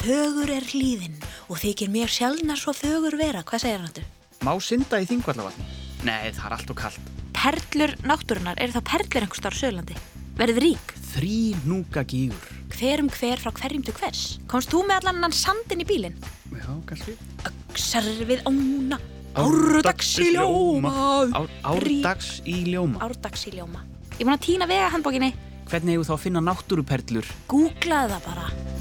Fögur er hlýðin og þykir mér sjálfnar svo fögur vera. Hvað segir hann þetta? Má synda í þingvallavatni? Nei, það er allt og kallt. Perlur náttúrunar, eru þá perlur einhver starf Söðurlandi? Verðið rík? Þrý núka gígur. Hver um hver frá hverjum til hvers? Komst þú með allan hann sandin í bílinn? Já, kannski. Öksar við ána, árdags í ljóma. Ár, árdags í ljóma. Árdags í ljóma. Ég er búin að týna vega handbókinni. Hvernig hefur þá að finna náttúruperlur? Googlaði það bara.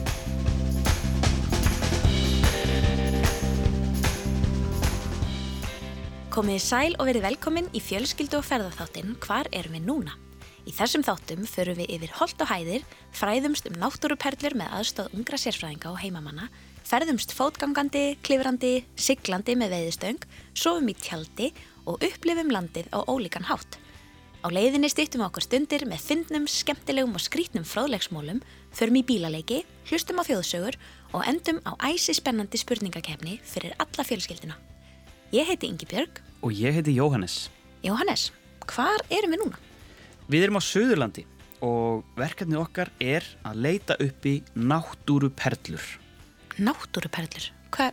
Komiði sæl og verið velkomin í fjölskyldu og ferðarþáttinn Hvar erum við núna? Í þessum þáttum förum við yfir holt og hæðir, fræðumst um náttúruperlur með aðstóð ungra sérfræðinga og heimamanna, ferðumst fótgangandi, klifrandi, siglandi með veiðistöng, sofum í tjaldi og upplifum landið á ólíkan hátt. Á leiðinni stýttum okkur stundir með fyndnum, skemmtilegum og skrítnum fróðlegsmólum, förum í bílaleiki, hlustum á þjóðsögur og endum á æsi spennandi spurningakefni fyrir alla fjölskylduna. Ég heiti Ingi Björg. Og ég heiti Jóhannes. Jóhannes, hvar erum við núna? Við erum á Suðurlandi og verkefnið okkar er að leita upp í náttúruperlur. Náttúruperlur? Hva,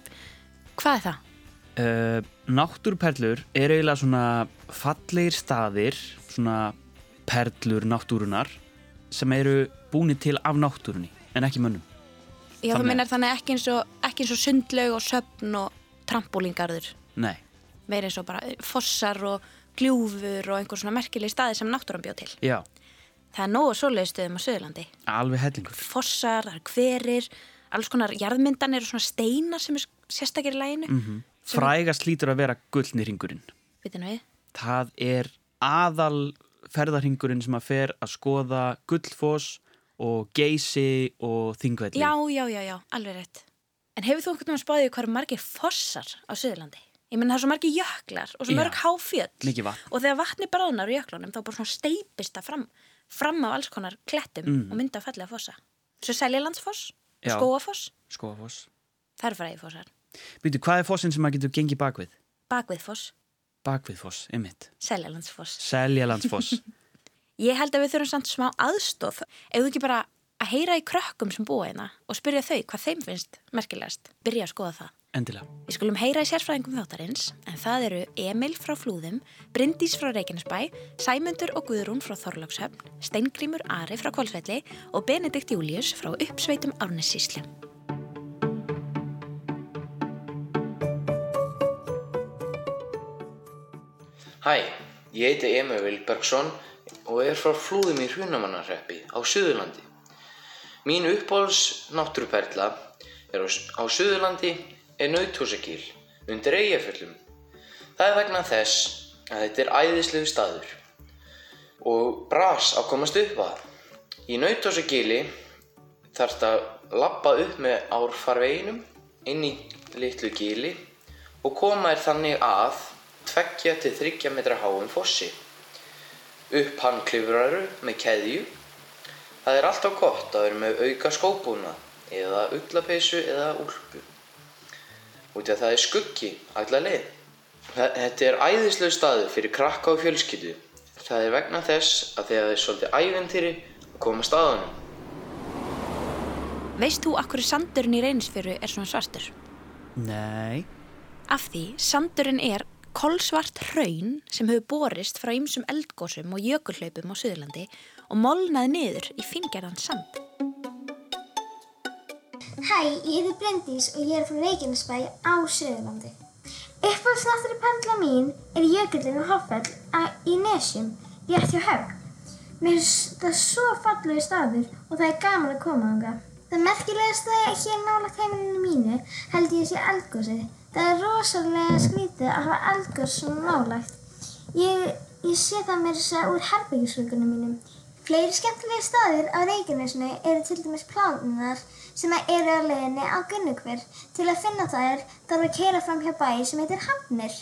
hvað er það? Uh, náttúruperlur er eiginlega svona fallegir staðir, svona perlur náttúrunar sem eru búinir til af náttúrunni en ekki mönnum. Já, Þannig- þú minnar þannig ekki eins, og, ekki eins og sundlaug og söfn og trampólíngarður. Nei, Meira eins og bara fossar og gljúfur og einhver svona merkilegi staði sem náttúran bjóð til. já, Það er nógu svoleiðstöðum á Suðurlandi. alveg hellingur. Fossar, það eru hverir, alls konar jarðmyndan eru svona steinar sem er sérstakir í læginu. Mm. Frægast lítur að vera gullni ringurinn. Vitinu við? Það er aðal ferðarhingurinn sem að fer að skoða gullfoss og geysi og þingvelli. Já, já, já, já, alveg rétt. En hefur þú einhvern veginn spáðið hvað eru margir fossar á Suðurlandi? Ég menn það er svo margir jöklar og svo mörg vatn. Og þegar vatni bráðnar úr jöklunum þá bara svona steipist það fram, fram af alls konar klettum Mm. og mynda fallega fossa. Svo Seljalandsfoss. Skóafoss, Skóafoss. það eru fræði fossar. Býtu, hvað er fossin sem maður getur gengið bakvið? Bakviðfoss, Bakviðfoss, ymmit. Seljalandsfoss. Seljalandsfoss. Ég held að við þurfum samt smá aðstóð ef þú ekki bara að heyra í krökkum sem búa hérna og spyrja þau hvað þeim finnst merkilegast. Byrja að skoða það. Endilega. Við skulum heyra í sérfræðingum þáttarins en það eru Emil frá Flúðum, Bryndís frá Reykjanesbæ, Sæmundur og Guðrún frá Þorlókshöfn, Steingrímur Ari frá Kvolsvelli og Benedikt Július frá uppsveitum Árnessíslu. Hæ, ég heiti Emil Vilbergsson og er frá Flúðum í Hrunamannarreppi á Suðurlandi. Mín uppáhalds náttúruperla er á, á Suðurlandi er Nauthúsagil undir Eyjafjöllum. Það er vegna þess að þetta er æðislegu staður og bras að komast upp að. Í Nauthúsagili þarf það að lappa upp með árfarveginum inn í litlu gili og koma þér þannig að tveggja til þryggja metra háum fossi. Upp hann klifraru með keðju. Það er alltaf gott að vera með auka skóbúna eða uglapeysu eða úlpu. Út af það er skuggi alla leið. Þe- Þetta er æðislega staður fyrir krakka og fjölskyldu. Það er vegna þess að þegar það er svolítið æventýri að koma staðanum. Veist þú akkur sandurinn í reynisfjöru er svona svartur? Nei. Af því sandurinn er kolsvart hraun sem hefur borist frá ýmsum eldgósum og jökulhlaupum á Suðurlandi og molnaði niður í fingerðan sand. Hæ, ég heiti Bryndís og ég er frá Reykjanesbæ á Suðurlandi. Uppáhaldsnáttúru perla mín er jökullin og hoffell á- í Nesjum, rétt hjá Högg. Mér finnst það svo fallegu staður og það er gaman að koma ánga. Það merkilegasta hér nálægt heimilinu mínu held ég sé eldgósið. Það er rosalega skrítið að hafa eldgós svona nálægt. Ég, ég sé það mér þess að úr herbyggisvökunum mínum. Fleiri skemmtilegi staðir á Reykjanesinu eru til dæmis plánunar sem eru á leiðinni á Gunnugver. Til að finna þær þarf að keira fram hjá bæ sem heitir Hafnir.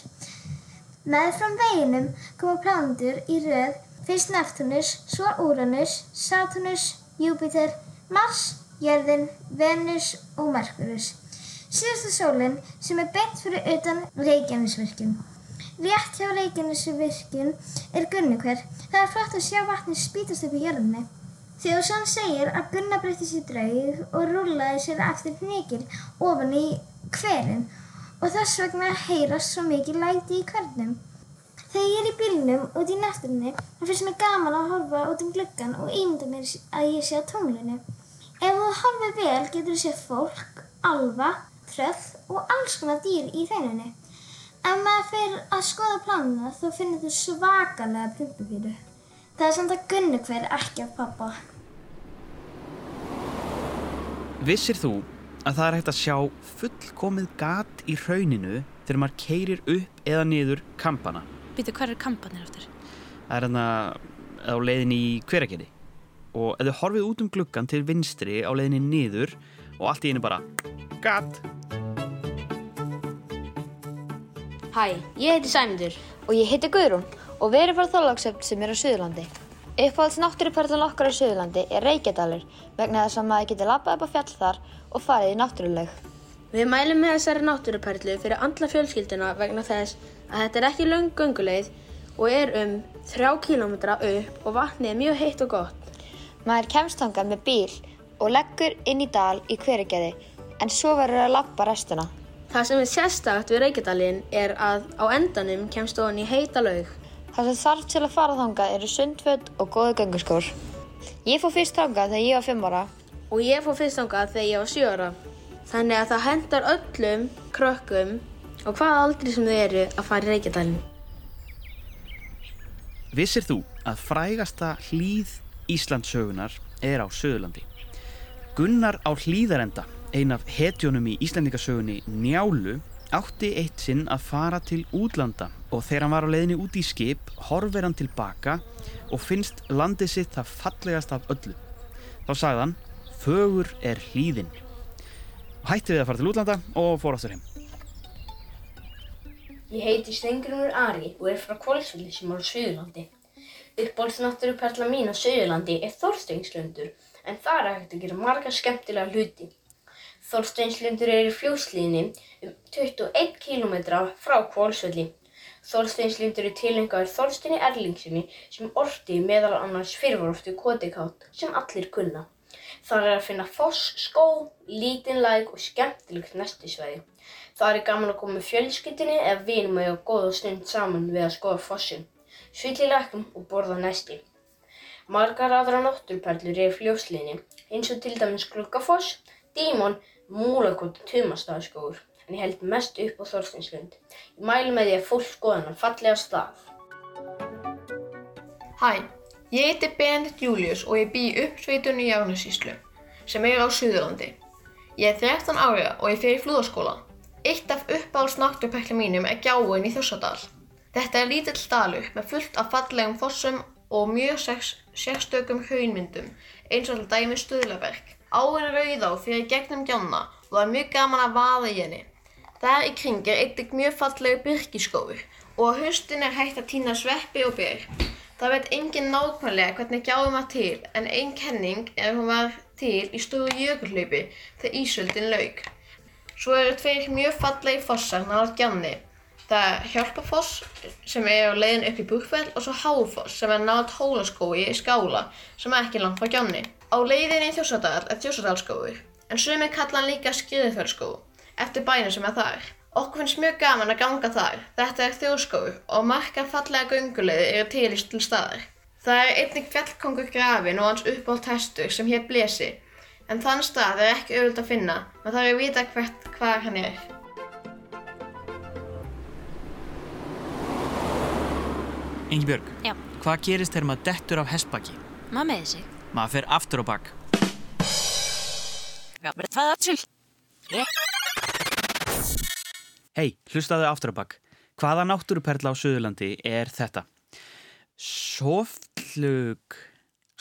Með fram veginum koma plánundur í röð fyrst Neptunus, svo Uranus, Saturnus, Júpiter, Mars, Jörðin, Venus og Merkurus. Síðasta sólinn sem er beint fyrir utan Reykjanesvirkjum. Rétt hjá Reykjanesvirkjum er Gunnugver. Það er flott að sjá vatni spýtast upp í jörðinni. Þjóðsson segir að Gunnar breytti sér draug og rúlaði sér eftir hnykil ofan í hverin og þess vegna heyrast svo mikið læti í hvernum. Þegar ég er í bílnum út í náttúrunni, þá finnst mér gaman að horfa út um gluggan og ímynda mér að ég sé á tunglinu. Ef þú horfir vel getur þú séð fólk, alfa, tröll og alls konar dýr í hreinunni. Ef maður fyrir að skoða plánuna þá finnur þú svakalega prumpufýru. Það er samt að gunni hver ekki af pappa. Vissir þú að það er hægt að sjá fullkomið gat í hrauninu þegar maður keirir upp eða niður kampana? Býtu, hver er kampanir aftur? Það er hérna á leiðin í hveragerði og ef þau horfið út um gluggan til vinstri á leiðinni niður og allt í einu bara gat Hæ, ég heiti Sæmundur og ég heiti Guðrún og við erum frá Þorláksöfn sem er á Suðurlandi. Uppáhalds náttúruperlan okkar á Suðurlandi er Reykjadalur vegna þess að maður getur labbað upp á fjall þar og farið í náttúruleg. Við mælum með þessari náttúruperlu fyrir andla fjölskylduna vegna þess að þetta er ekki löng gönguleið og er um 3 km upp og vatnið er mjög heitt og gott. Maður kemst þangað með bíl og leggur inn í dal í hveragerði en svo verður að labba restuna. Það sem er sérstakt við Reykjadalinn er að á endanum kemst ofan í heita laug. Það sem þarf til að fara þangað eru sundföt og góði gönguskór. Ég fór fyrst þangað þegar ég var 5 ára. Og ég fór fyrst þangað þegar ég var 7 ára. Þannig að það hendar öllum krökkum og hvað aldrei sem þau eru að fara í Reykjadalinn. Vissir þú að frægasta hlýð Íslandsögunar er á Suðurlandi? Gunnar á hlýðarenda, ein af hetjónum í Íslandingasögunni Njálu, átti eitt sinn að fara til útlanda og þegar hann var á leiðinni út í skip horfir hann tilbaka og finnst landið sitt það fallegast af öllu. Þá sagði hann, fögur er hlýðin. Hætti við að fara til útlanda og fór áttur heim. Ég heiti Stengurumur Ari og er frá Kvolsvelli sem er á Suðurlandi. Uppbólsnáttúruperla mín á Suðurlandi er Þorsteinslundur en það er hægt að gera marga skemmtilega hluti. Þorsteinslundur er í fljóslíðinni um 21 km frá Kvolsvelli. Þorsteinslundur er tilengaður Þorsteini Erlingsinni sem orti meðal annars fyrirvaroftu kotikátt sem allir kunna. Það er að finna foss, skó, lítinn læk og skemmtilegt nestisvæði. Það er gaman að koma með fjölskyldinni eða vinum að eiga góða stund saman við að skoða fossin, svitla í lækum og borða nesti. Margar aðra náttúrperlur eru fljóslinni, eins og til dæmis Gluggafoss, Dímon, Múlakot og Tumastaðskógur, en ég held mest upp á Þorsteinslund. Ég mælu með því að fólk skoða hann fallega stað. Hæ, ég heiti Benedikt Július og ég bý í uppsveitunni í Árnessíslu, sem er á Suðurlandi. Ég er 13 ára og ég fer í flúðaskóla. Eitt af uppáhalds náttúrperlum mínum er gjáin í Þursadal. Þetta er lítill dalur með fullt af fallegum fossum og mjög sérstökum hraunmyndum, eins og dæmi Stuðlaberg. Áin Rauðá fyrir gegnum gjána og það er mjög gaman að vaða í henni. Þar í kring er einnig mjög fallegu byrkiskófur og á haustin er hægt að týna sveppi og ber. Það veit enginn nákvæmlega hvernig gjáum var til en ein kenning er að hún var til í stóru jökulhlaupi þegar ísöldin lauk. Svo eru tveir mjög fallegi fossar náðar gjánni. Það er Hjálpafoss sem er á leiðin upp í Búrfell og svo Háfoss sem er náðar Hólaskói í Skála sem er ekki langt frá gjánni. Á leiðinni í Þjósadal er Þjósadalskói en sumir kalla hann líka Skriðufjörðskó eftir bænum sem er þar. Okkur finnst mjög gaman að ganga þar. Þetta er þjóðskói og margar fallega gönguleiði eru til í til staðar. Það er einnig fjallkongur grafin og hans uppált hestur sem hér Blesi en þann stað er ekki auðvitað að finna, maður þarf að vita hvert hvar hann er. Ingibjörg, Já. hvað gerist þegar maður dettur af hestbaki? Maður með sig. Maður fer aftur á bak. Það til. Hei, hlustaðu aftur á bak. Hvaða náttúruperla á Suðurlandi er þetta? Softlug.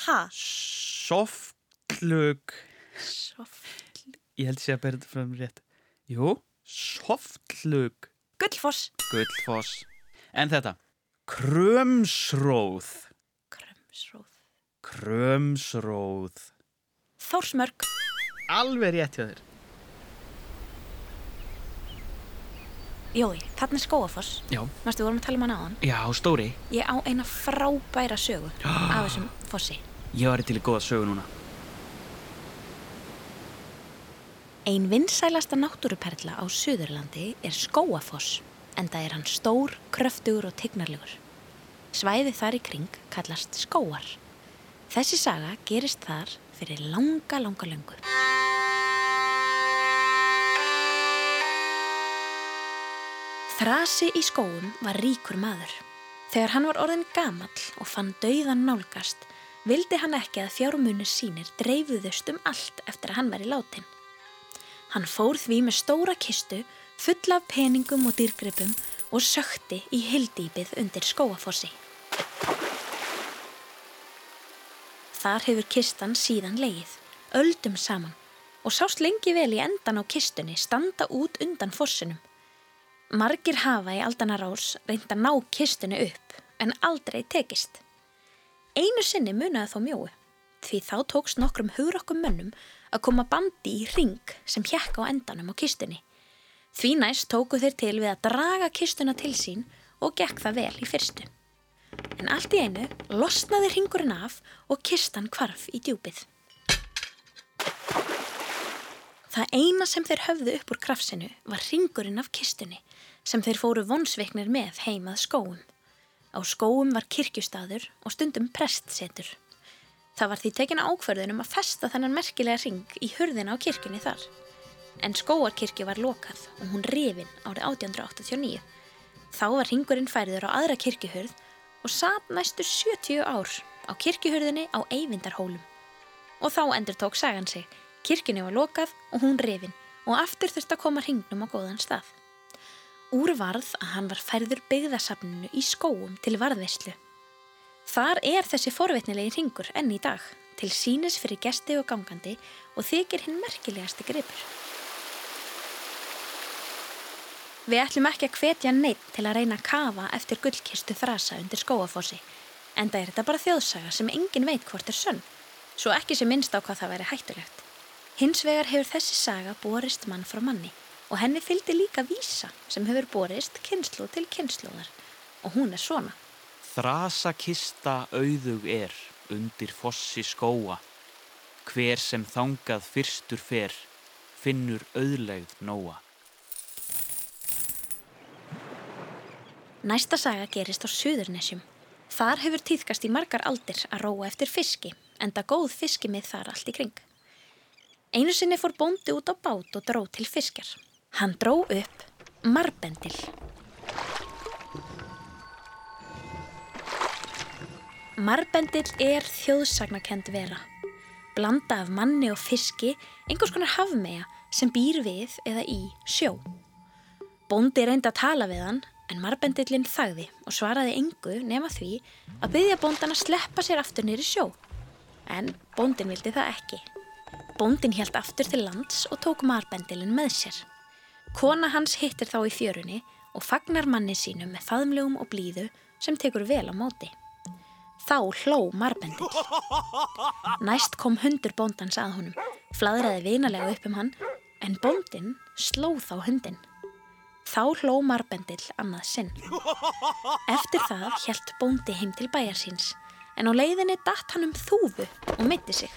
Ha? Softlug. Soft. Ég held sé að bera þetta fram rétt. Jú, softlug. Gullfoss. Gullfoss. En þetta? Krömsróð. Krömsróð. Krömsróð. Þórsmörk. Alveg rétt hjá þér. Jói, þarna er skóafoss. Já. Mástu, við vorum að tala um hann áðan. Já, stóri. Ég á eina frábæra sögu af þessum fossi. Ég var til í góða sögu núna. Ein vinsælasta náttúruperla á Suðurlandi er Skóafoss, en það er hann stór, kröftugur og tignarlegur. Svæðið þar í kring kallast Skóar. Þessi saga gerist þar fyrir langa, langa löngu. Þrasi í skóum var ríkur maður. Þegar hann var orðin gamall og fann dauðan nálgast, vildi hann ekki að fjármunir sínir dreifuðust um allt eftir að hann var í látin. Hann fór því með stóra kistu, full af peningum og dýrgripum og sökti í hildýpið undir skóafossi. Þar hefur kistan síðan leið, öldum saman og sást lengi vel í endan á kistunni standa út undan fossinum. Margir hafa í aldanarás reynd að ná kistunni upp en aldrei tekist. Einu sinni munaði þó mjói því þá tókst nokkrum hugrakkum mönnum að koma bandi í ring sem hjekk á endanum á kistunni. Því næst tóku þeir til við að draga kistuna til sín og gekk það vel í fyrstu. En allt í einu losnaði ringurinn af og kistan kvarf í djúpið. Það eina sem þeir höfðu upp úr krafsinu var ringurinn af kistunni sem þeir fóru vonsveiknir með heimað skóum. Á skóum var kirkjustadur og stundum prestsetur. Það var því tekin ákverðunum að festa þennan merkilega ring í hurðina á kirkjunni þar. En skóarkirkju var lokað og hún rifin árið 1889. Þá var ringurinn færiður á aðra kirkjuhurð og satt næstu 70 ár á kirkjuhurðinni á Eyvindarhólum. Og þá endur tók sagan sig. Kirkjunni var lokað og hún rifin og aftur þurfti að koma ringnum á góðan stað. Úr varð að hann var færður byggðasafninu í skóum til varðveislu. Þar er þessi forvitnilegi ringur enn í dag til sínis fyrir gesti og gangandi og þykir hinn merkilegasti gripur. Við ætlum ekki að hvetja neitt til að reyna að kafa eftir gullkistu þrasa undir skóafossi, en það er þetta bara þjóðsaga sem engin veit hvort er sönn, svo ekki sem minnst á hvað það væri hættulegt. Hins vegar hefur þessi saga borist mann frá manni og henni fylgdi líka vísa sem hefur borist kynslu til kynsluðar og hún er svona. Þrasa kista auðug er undir fossi skóa. Hver sem þangað fyrstur fer, finnur auðlegð nóa. Næsta saga gerist á Suðurnesjum. Þar hefur týðkast í margar aldir að róa eftir fiski, enda góð fiskimið þar allt í kring. Einu sinni fór bóndi út á bát og dró til fiskjar. Hann dró upp marbendil. Marbendil er þjóðsagnakend vera. Blanda af manni og fiski, einhvers konar hafmeja sem býr við eða í sjó. Bóndi reyndi að tala við hann en marbendillin þagði og svaraði engu nema því að byggja bóndan að sleppa sér aftur nýri sjó. En bóndin vildi það ekki. Bóndin helt aftur til lands og tók marbendilin með sér. Kona hans hittir þá í fjörunni og fagnar manni sínu með faðmlegum og blíðu sem tekur vel á móti. Þá hló marbendill. Næst kom hundur bóndans að honum, fladraði vinalega upp um hann, en bóndin sló þá hundin. Þá hló marbendill annað sinn. Eftir það helt bóndi heim til bæjar síns, en á leiðinni datt hann um þúfu og mitti sig.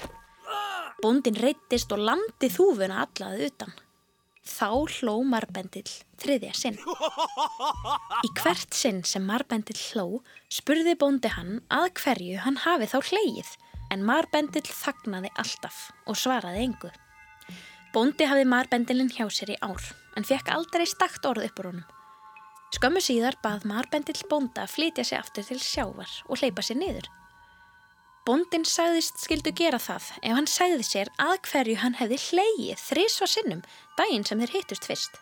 Bóndin reyttist og landi þúfuna allaði utan. Þá hló marbendill þriðja sinn. Í hvert sinn sem marbendill hló spurði bóndi hann að hverju hann hafi þá hleið en marbendill þagnaði alltaf og svaraði engu. Bóndi hafði marbendilinn hjá sér í ár en fekk aldrei stakt orð uppur honum. Skömmu síðar bað marbendill bónda að flytja sig aftur til sjávar og hleypa sér niður. Bóndin sagðist skildu gera það ef hann sagði sér að hverju hann hefði hleið þrísva sinnum daginn sem þeir hittust fyrst.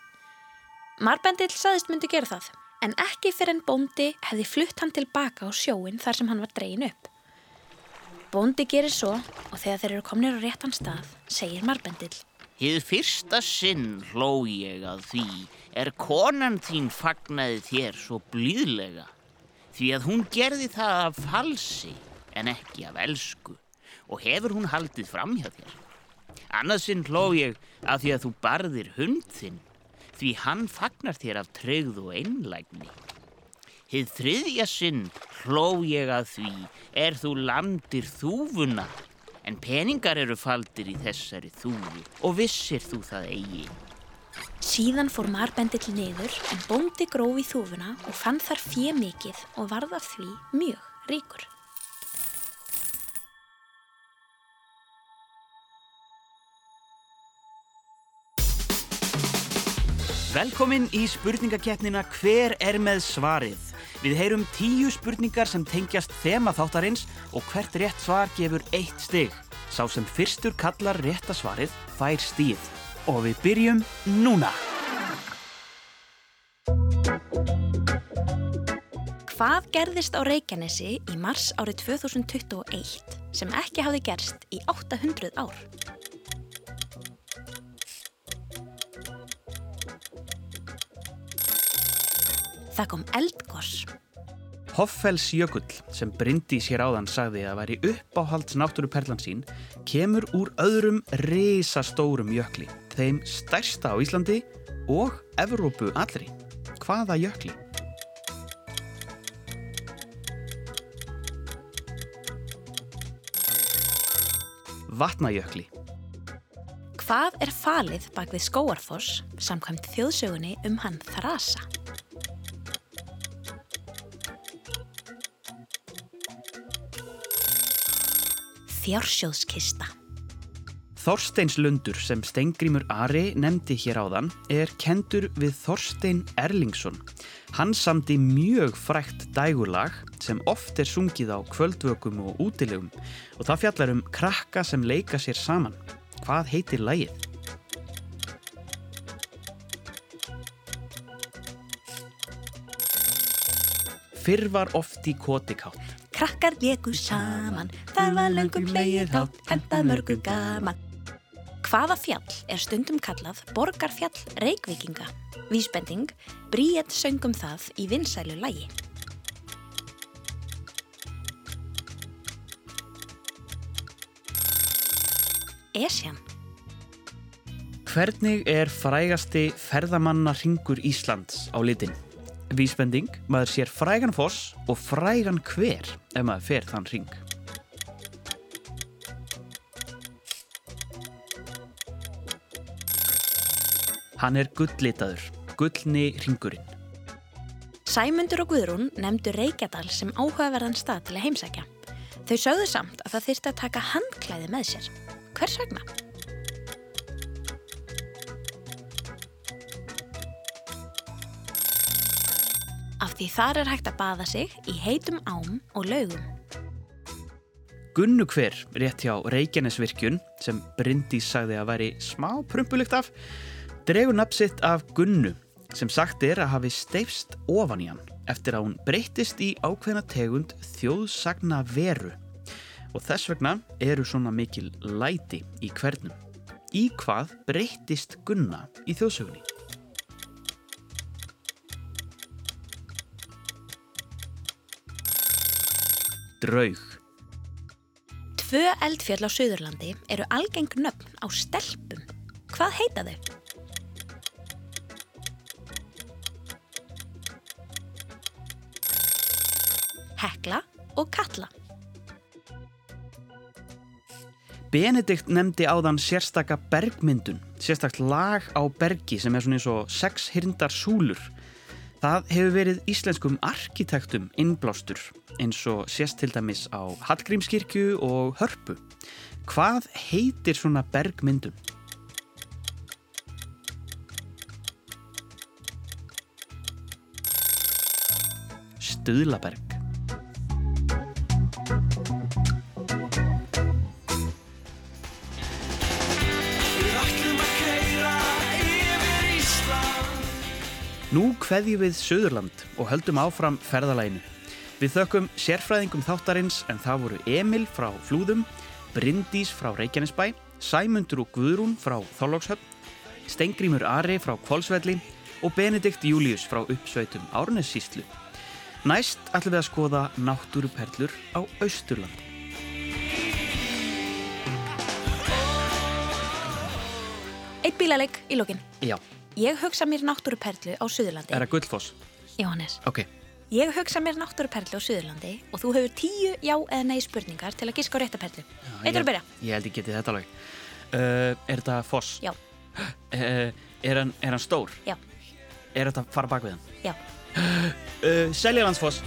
Marbendill sagðist myndi gera það, en ekki fyrir en bóndi hefði flutt hann tilbaka á sjóin þar sem hann var dregin upp. Bóndi gerir svo og þegar þeir eru komnir á réttan stað, segir Marbendill. Hið fyrsta sinn hló ég að því er konan þín fagnaði þér svo blíðlega því að hún gerði það af falsi en ekki af elsku og hefur hún haldið fram hjá þér. Annað sinn hló ég að því að þú barðir hund þinn því hann fagnar þér af tregð og einlægni. Hið þriðja sinn hló ég að því er þú landir þúfuna. En peningar eru faldir í þessari þúfu og vissir þú það eigi. Síðan fór marbendill niður en bóndi gróf í þúfuna og fann þar fjö mikið og varð af því mjög ríkur. Velkomin í spurningakeppnina Hver er með svarið? Við heyrum tíu spurningar sem tengjast þema þáttarins og hvert rétt svar gefur eitt stig. Sá sem fyrstur kallar rétta svarið fær stíð. Og við byrjum núna. Hvað gerðist á Reykjanesi í mars árið 2021 sem ekki hafði gerst í 800 ár? Það kom eldgoss. Hoffels jökull sem Bryndi sér áðan sagði að væri uppáhalds náttúruperlan sín kemur úr öðrum risastórum jökli, þeim stærsta á Íslandi og Evrópu allri. Hvaða jökli? Vatnajökli. Hvað er falið bak við skóarfoss samkvæmt þjóðsögunni um hann Þrasa? Fjársjóðskista. Þorsteinslundur sem Stengrimur Ari nefndi hér áðan er kendur við Þorstein Erlingsson. Hann samdi mjög frækt dægurlag sem oft er sungið á kvöldvökum og útilegum og það fjallar um krakka sem leika sér saman. Hvað heitir lægið? Fyrr var oft í kotikátt. Krakkar leku saman, það var löngum hlegið hátt, hendað mörgu gaman. Hvaða fjall er stundum kallað Borgarfjall Reykvíkinga? Vísbending, Bríett söngum það í vinsælu lægi. Esjan. Hvernig er frægasti ferðamanna ringur Íslands á litin? Vísbending, maður sér frægan foss og frægan hver ef maður fer þann ring. Hann er gulllitaður, gullni ringurinn. Sæmundur og Guðrún nefndu Reykjadal sem áhugaverðan stað til að heimsækja. Þau sögðu samt að það þyrfti að taka handklæði með sér. Hvers vegna? Því þar er hægt að baða sig í heitum ám og laugum. Gunnu hver rétt hjá Reykjanesvirkjun sem Bryndís sagði að væri smá prumpulikt af dregur nafnsitt af Gunnu sem sagt er að hafi steifst ofan í hann eftir að hún breyttist í ákveðna tegund þjóðsagna veru og þess vegna eru svona mikil læti í hvernum. Í hvað breyttist Gunna í þjóðsögunni? Draug. Tvö eldfjöll á Suðurlandi eru algeng nöfn á stelpum. Hvað heita þau? Hekla og Katla. Benedikt nefndi áðan sérstaka bergmyndun, sérstakt lag á bergi sem er svona eins og sex hirndar súlur. Það hefur verið íslenskum arkitektum innblástur eins og sérst til dæmis á Hallgrímskirkju og Hörpu. Hvað heitir svona bergmyndun? Stuðlaberg. Kveðjum við Suðurland og höldum áfram ferðalæginu. Við þökkum sérfræðingum þáttarins en það voru Emil frá Flúðum, Bryndís frá Reykjanesbæ, Sæmundur og Guðrún frá Þorlókshöfn, Stengrímur Ari frá Kvolsvelli og Benedikt Július frá uppsveitum Árnessíslu. Næst ætlum við að skoða náttúruperlur á Austurlandi. Eitt bílaleg í lókin. Já, Ég hugsa mér náttúruperlu á Suðurlandi. er það Gullfoss? Jóhannes, Ok, Ég hugsa mér náttúruperlu á Suðurlandi og þú hefur tíu já eða nei spurningar til að giska á réttaperlu. Eitthvað að byrja? Ég held ég geti þetta alveg. Uh, er þetta foss? Já. Uh, er, hann, er hann stór? Já. Er þetta fara bak við hann? Já. Uh, Seljalandsfoss?